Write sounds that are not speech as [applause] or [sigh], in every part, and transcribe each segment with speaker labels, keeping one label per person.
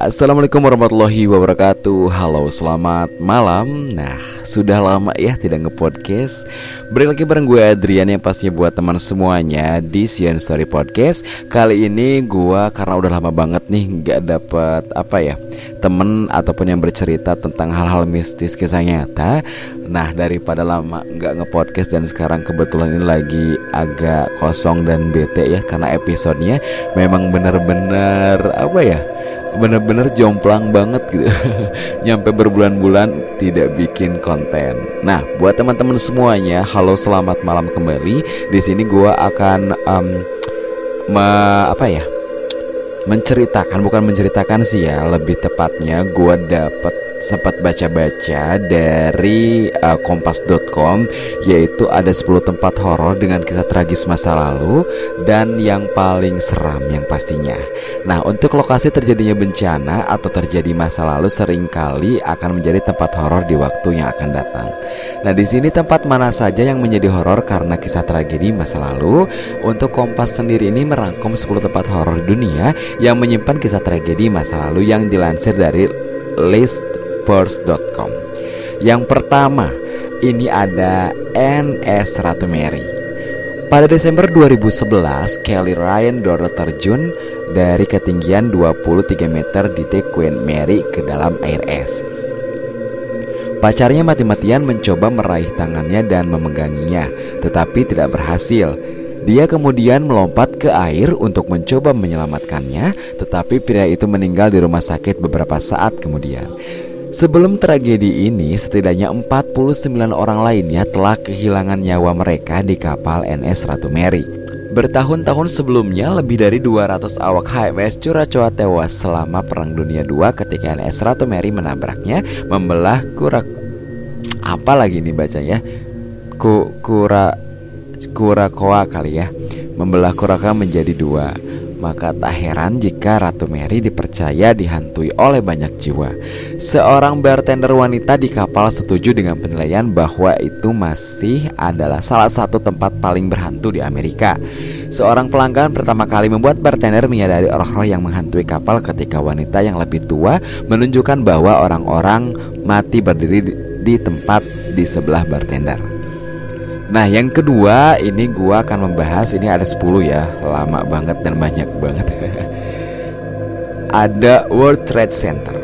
Speaker 1: Assalamualaikum warahmatullahi wabarakatuh. Halo selamat malam. Nah sudah lama ya tidak nge-podcast. Beri lagi bareng gue Adrian yang pastinya buat teman semuanya Di Sian Story Podcast. Kali ini gue karena udah lama banget nih Gak dapet apa ya Temen ataupun yang bercerita tentang hal-hal mistis kisah nyata. Nah daripada lama gak nge-podcast Dan sekarang kebetulan ini lagi agak kosong dan bete ya Karena episodenya memang bener-bener apa ya bener-bener jomplang banget gitu. [laughs] Nyampe berbulan-bulan tidak bikin konten. Nah buat teman-teman semuanya halo selamat malam kembali. Di sini gue akan um, me, apa ya? Menceritakan bukan menceritakan sih ya lebih tepatnya gue dapet sempat baca-baca dari uh, kompas.com yaitu ada 10 tempat horor dengan kisah tragis masa lalu dan yang paling seram yang pastinya. Nah, untuk lokasi terjadinya bencana atau terjadi masa lalu sering kali akan menjadi tempat horor di waktu yang akan datang. Nah, di sini tempat mana saja yang menjadi horor karena kisah tragedi masa lalu? Untuk Kompas sendiri ini merangkum 10 tempat horor dunia yang menyimpan kisah tragedi masa lalu yang dilansir dari list Yang pertama, ini ada NS Ratu Mary. Pada Desember 2011, Kelly Ryan Dorothy terjun dari ketinggian 23 meter di dek Queen Mary ke dalam air es. Pacarnya mati-matian mencoba meraih tangannya dan memeganginya, tetapi tidak berhasil. Dia kemudian melompat ke air untuk mencoba menyelamatkannya, tetapi pria itu meninggal di rumah sakit beberapa saat kemudian. Sebelum tragedi ini, setidaknya 49 orang lainnya telah kehilangan nyawa mereka di kapal NS Ratu Mary. Bertahun-tahun sebelumnya, lebih dari 200 awak HMS Curacoa tewas selama Perang Dunia II ketika NS Ratu Mary menabraknya, membelah kurak apa lagi nih bacanya? Ku kura kurakoa kali ya, membelah kuraka menjadi dua. Maka tak heran jika Ratu Mary dipercaya dihantui oleh banyak jiwa. Seorang bartender wanita di kapal setuju dengan penilaian bahwa itu masih adalah salah satu tempat paling berhantu di Amerika. Seorang pelanggan pertama kali membuat bartender menyadari roh-roh yang menghantui kapal ketika wanita yang lebih tua menunjukkan bahwa orang-orang mati berdiri di tempat di sebelah bartender. Nah yang kedua ini gua akan membahas ini ada 10 ya Lama banget dan banyak banget [laughs] Ada World Trade Center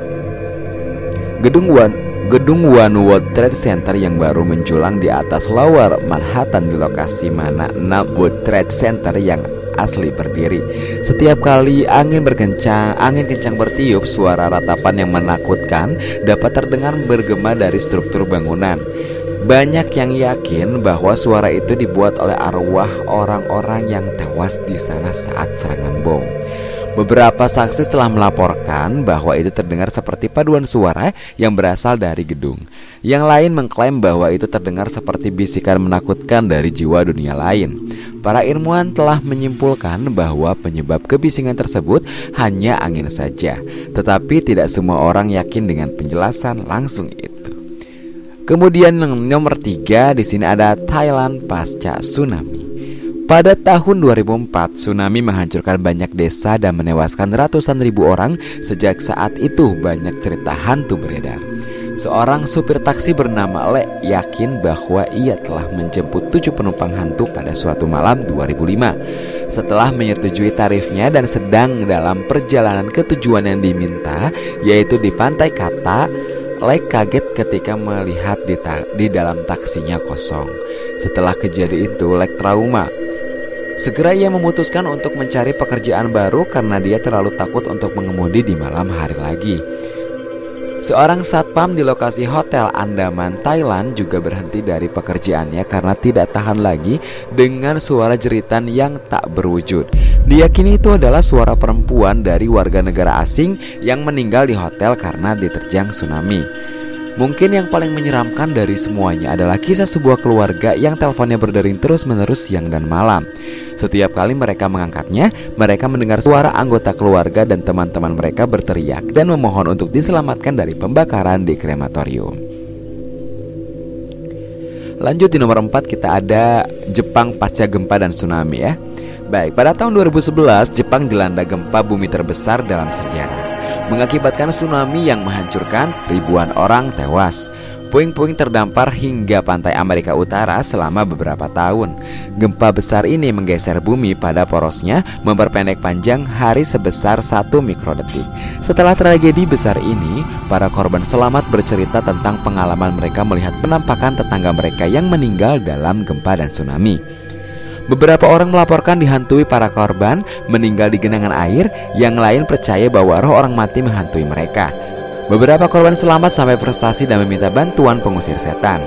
Speaker 1: Gedung One Gedung One World Trade Center yang baru menjulang di atas Lower Manhattan di lokasi mana 6 World Trade Center yang asli berdiri. Setiap kali angin berkencang, angin kencang bertiup, suara ratapan yang menakutkan dapat terdengar bergema dari struktur bangunan. Banyak yang yakin bahwa suara itu dibuat oleh arwah orang-orang yang tewas di sana saat serangan bom. Beberapa saksi telah melaporkan bahwa itu terdengar seperti paduan suara yang berasal dari gedung. Yang lain mengklaim bahwa itu terdengar seperti bisikan menakutkan dari jiwa dunia lain. Para ilmuwan telah menyimpulkan bahwa penyebab kebisingan tersebut hanya angin saja, tetapi tidak semua orang yakin dengan penjelasan langsung itu. Kemudian yang nomor tiga di sini ada Thailand pasca tsunami. Pada tahun 2004, tsunami menghancurkan banyak desa dan menewaskan ratusan ribu orang. Sejak saat itu, banyak cerita hantu beredar. Seorang supir taksi bernama Le yakin bahwa ia telah menjemput tujuh penumpang hantu pada suatu malam 2005. Setelah menyetujui tarifnya dan sedang dalam perjalanan ke tujuan yang diminta, yaitu di Pantai Kata, Lek kaget ketika melihat di, di dalam taksinya kosong. Setelah kejadian itu, Lek trauma. Segera ia memutuskan untuk mencari pekerjaan baru karena dia terlalu takut untuk mengemudi di malam hari lagi. Seorang satpam di lokasi hotel Andaman, Thailand juga berhenti dari pekerjaannya karena tidak tahan lagi dengan suara jeritan yang tak berwujud. Diyakini itu adalah suara perempuan dari warga negara asing yang meninggal di hotel karena diterjang tsunami. Mungkin yang paling menyeramkan dari semuanya adalah kisah sebuah keluarga yang teleponnya berdering terus-menerus siang dan malam. Setiap kali mereka mengangkatnya, mereka mendengar suara anggota keluarga dan teman-teman mereka berteriak dan memohon untuk diselamatkan dari pembakaran di krematorium. Lanjut di nomor 4 kita ada Jepang pasca gempa dan tsunami ya. Baik, pada tahun 2011 Jepang dilanda gempa bumi terbesar dalam sejarah. Mengakibatkan tsunami yang menghancurkan ribuan orang tewas. Puing-puing terdampar hingga pantai Amerika Utara selama beberapa tahun. Gempa besar ini menggeser bumi pada porosnya, memperpendek panjang hari sebesar satu mikrodetik. Setelah tragedi besar ini, para korban selamat bercerita tentang pengalaman mereka melihat penampakan tetangga mereka yang meninggal dalam gempa dan tsunami. Beberapa orang melaporkan dihantui para korban meninggal di genangan air, yang lain percaya bahwa roh orang mati menghantui mereka. Beberapa korban selamat sampai frustasi dan meminta bantuan pengusir setan.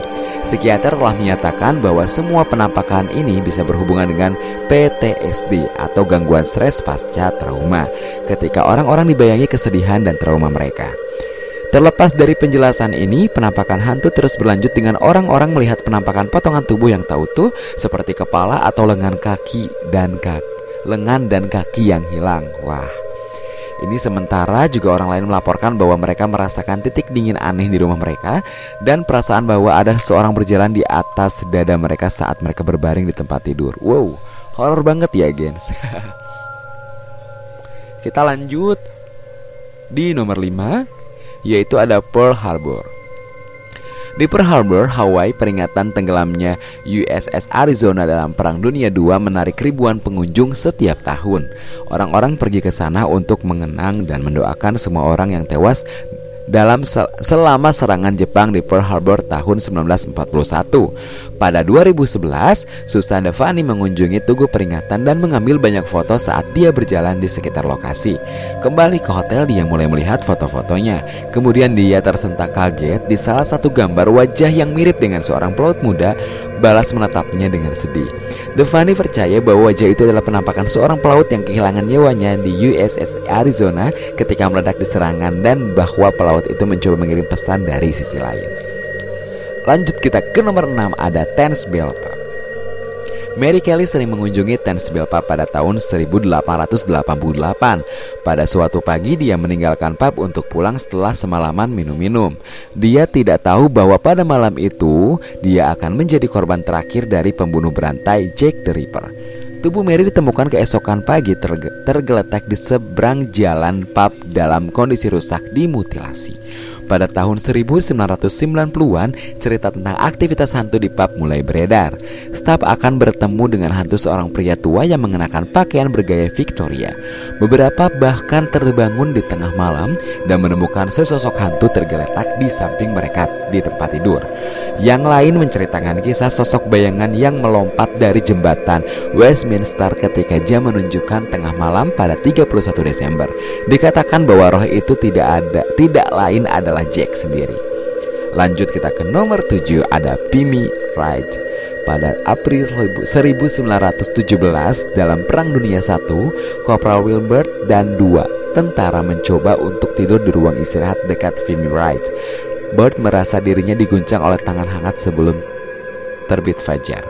Speaker 1: Psikiater telah menyatakan bahwa semua penampakan ini bisa berhubungan dengan PTSD atau gangguan stres pasca trauma, ketika orang-orang dibayangi kesedihan dan trauma mereka. Terlepas dari penjelasan ini, penampakan hantu terus berlanjut dengan orang-orang melihat penampakan potongan tubuh yang tak utuh seperti kepala atau lengan kaki dan kaki, lengan dan kaki yang hilang. Wah. Ini sementara juga orang lain melaporkan bahwa mereka merasakan titik dingin aneh di rumah mereka dan perasaan bahwa ada seseorang berjalan di atas dada mereka saat mereka berbaring di tempat tidur. Wow, horor banget ya, gens. [laughs] Kita lanjut di nomor 5 yaitu ada Pearl Harbor. Di Pearl Harbor, Hawaii, peringatan tenggelamnya USS Arizona dalam Perang Dunia II menarik ribuan pengunjung setiap tahun. Orang-orang pergi ke sana untuk mengenang dan mendoakan semua orang yang tewas dalam sel selama serangan Jepang di Pearl Harbor tahun 1941. Pada 2011, Susan Devani mengunjungi tugu peringatan dan mengambil banyak foto saat dia berjalan di sekitar lokasi. Kembali ke hotel, dia mulai melihat foto-fotonya. Kemudian dia tersentak kaget di salah satu gambar wajah yang mirip dengan seorang pelaut muda balas menatapnya dengan sedih. Devani percaya bahwa wajah itu adalah penampakan seorang pelaut yang kehilangan nyawanya di USS Arizona ketika meledak di serangan dan bahwa pelaut itu mencoba mengirim pesan dari sisi lain. Lanjut kita ke nomor 6 ada Tens Bell Pub. Mary Kelly sering mengunjungi Tens Bell Pub pada tahun 1888. Pada suatu pagi dia meninggalkan pub untuk pulang setelah semalaman minum-minum. Dia tidak tahu bahwa pada malam itu dia akan menjadi korban terakhir dari pembunuh berantai Jack the Ripper. Tubuh Mary ditemukan keesokan pagi terge tergeletak di seberang jalan pub dalam kondisi rusak dimutilasi. Pada tahun 1990-an, cerita tentang aktivitas hantu di pub mulai beredar. Staf akan bertemu dengan hantu seorang pria tua yang mengenakan pakaian bergaya Victoria. Beberapa bahkan terbangun di tengah malam dan menemukan sesosok hantu tergeletak di samping mereka di tempat tidur. Yang lain menceritakan kisah sosok bayangan yang melompat dari jembatan Westminster ketika jam menunjukkan tengah malam pada 31 Desember. Dikatakan bahwa roh itu tidak ada, tidak lain adalah Jack sendiri. Lanjut kita ke nomor 7 ada Pimi Wright. Pada April 1917 dalam Perang Dunia I, Corporal Wilbert dan dua tentara mencoba untuk tidur di ruang istirahat dekat Pimi Wright. Bert merasa dirinya diguncang oleh tangan hangat sebelum terbit fajar.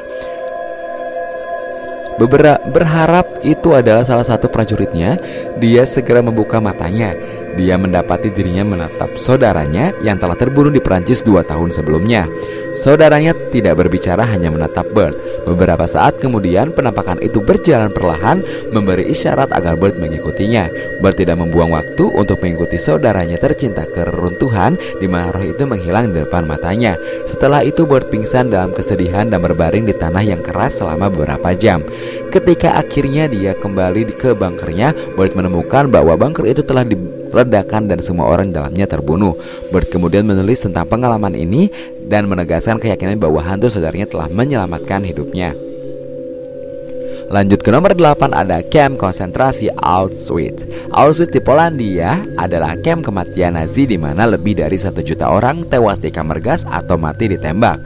Speaker 1: Beberapa berharap itu adalah salah satu prajuritnya, dia segera membuka matanya dia mendapati dirinya menatap saudaranya yang telah terbunuh di Perancis dua tahun sebelumnya. Saudaranya tidak berbicara hanya menatap Bert. Beberapa saat kemudian penampakan itu berjalan perlahan memberi isyarat agar Bert mengikutinya. Bert tidak membuang waktu untuk mengikuti saudaranya tercinta ke reruntuhan di mana roh itu menghilang di depan matanya. Setelah itu Bert pingsan dalam kesedihan dan berbaring di tanah yang keras selama beberapa jam. Ketika akhirnya dia kembali ke bunkernya, Bert menemukan bahwa bunker itu telah di ledakan dan semua orang dalamnya terbunuh. Bird kemudian menulis tentang pengalaman ini dan menegaskan keyakinan bahwa hantu saudaranya telah menyelamatkan hidupnya. Lanjut ke nomor 8 ada camp konsentrasi Auschwitz. Auschwitz di Polandia adalah camp kematian Nazi di mana lebih dari satu juta orang tewas di kamar gas atau mati ditembak.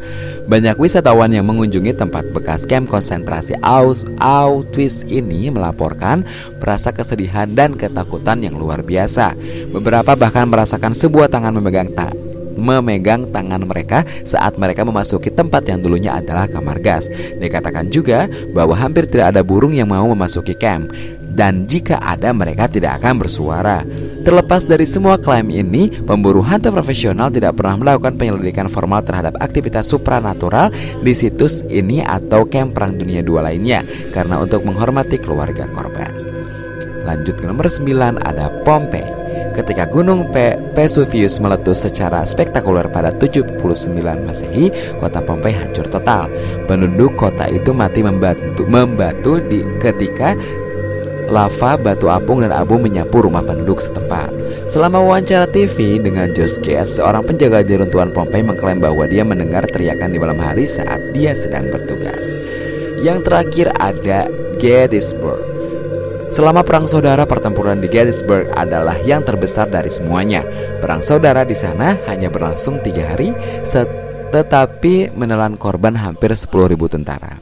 Speaker 1: Banyak wisatawan yang mengunjungi tempat bekas camp konsentrasi Auschwitz ini melaporkan merasa kesedihan dan ketakutan yang luar biasa. Beberapa bahkan merasakan sebuah tangan memegang tak memegang tangan mereka saat mereka memasuki tempat yang dulunya adalah kamar gas. Dikatakan juga bahwa hampir tidak ada burung yang mau memasuki camp dan jika ada mereka tidak akan bersuara. Terlepas dari semua klaim ini, pemburu hantu profesional tidak pernah melakukan penyelidikan formal terhadap aktivitas supranatural di situs ini atau camp perang dunia dua lainnya karena untuk menghormati keluarga korban. Lanjut ke nomor 9 ada Pompei. Ketika Gunung P Vesuvius meletus secara spektakuler pada 79 Masehi, kota Pompei hancur total. Penduduk kota itu mati membatu, membatu di ketika lava, batu apung, dan abu menyapu rumah penduduk setempat. Selama wawancara TV dengan Josh Gates, seorang penjaga di runtuhan Pompei mengklaim bahwa dia mendengar teriakan di malam hari saat dia sedang bertugas. Yang terakhir ada Gettysburg. Selama perang saudara, pertempuran di Gettysburg adalah yang terbesar dari semuanya. Perang saudara di sana hanya berlangsung tiga hari, tetapi menelan korban hampir 10.000 tentara.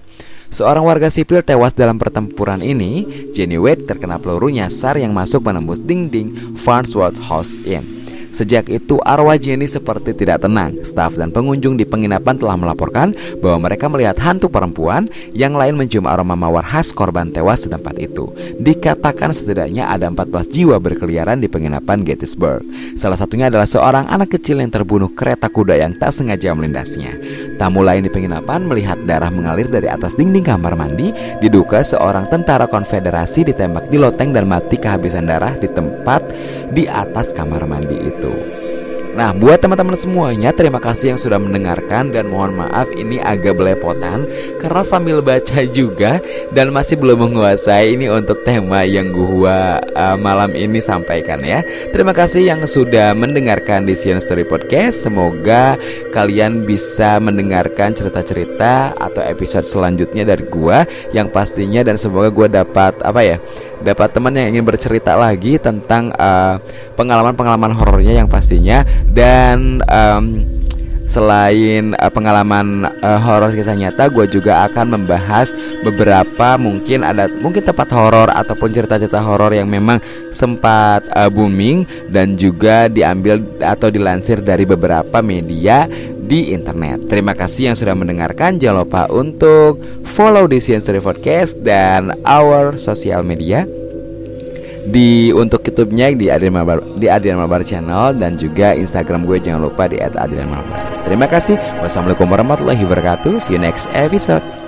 Speaker 1: Seorang warga sipil tewas dalam pertempuran ini. Jenny Wade terkena peluru nyasar yang masuk menembus dinding Farnsworth House Inn. Sejak itu arwah Jenny seperti tidak tenang. Staf dan pengunjung di penginapan telah melaporkan bahwa mereka melihat hantu perempuan yang lain mencium aroma mawar khas korban tewas di tempat itu. Dikatakan setidaknya ada 14 jiwa berkeliaran di penginapan Gettysburg. Salah satunya adalah seorang anak kecil yang terbunuh kereta kuda yang tak sengaja melindasnya. Tamu lain di penginapan melihat darah mengalir dari atas dinding kamar mandi. Diduga seorang tentara konfederasi ditembak di loteng dan mati kehabisan darah di tempat di atas kamar mandi itu. Nah, buat teman-teman semuanya, terima kasih yang sudah mendengarkan dan mohon maaf ini agak belepotan karena sambil baca juga dan masih belum menguasai ini untuk tema yang gua uh, malam ini sampaikan ya. Terima kasih yang sudah mendengarkan di Sian Story Podcast. Semoga kalian bisa mendengarkan cerita-cerita atau episode selanjutnya dari gua yang pastinya dan semoga gua dapat apa ya? Dapat teman yang ingin bercerita lagi tentang pengalaman pengalaman-pengalaman horornya yang pastinya. Dan um, selain uh, pengalaman uh, horor kisah nyata, gue juga akan membahas beberapa mungkin ada mungkin tempat horor ataupun cerita-cerita horor yang memang sempat uh, booming dan juga diambil atau dilansir dari beberapa media di internet. Terima kasih yang sudah mendengarkan. Jangan lupa untuk follow di Science Story Podcast dan our social media di untuk YouTube-nya di Adrian Mabar di Adrian Mabar Channel dan juga Instagram gue jangan lupa di @adrian Mabar. Terima kasih. Wassalamualaikum warahmatullahi wabarakatuh. See you next episode.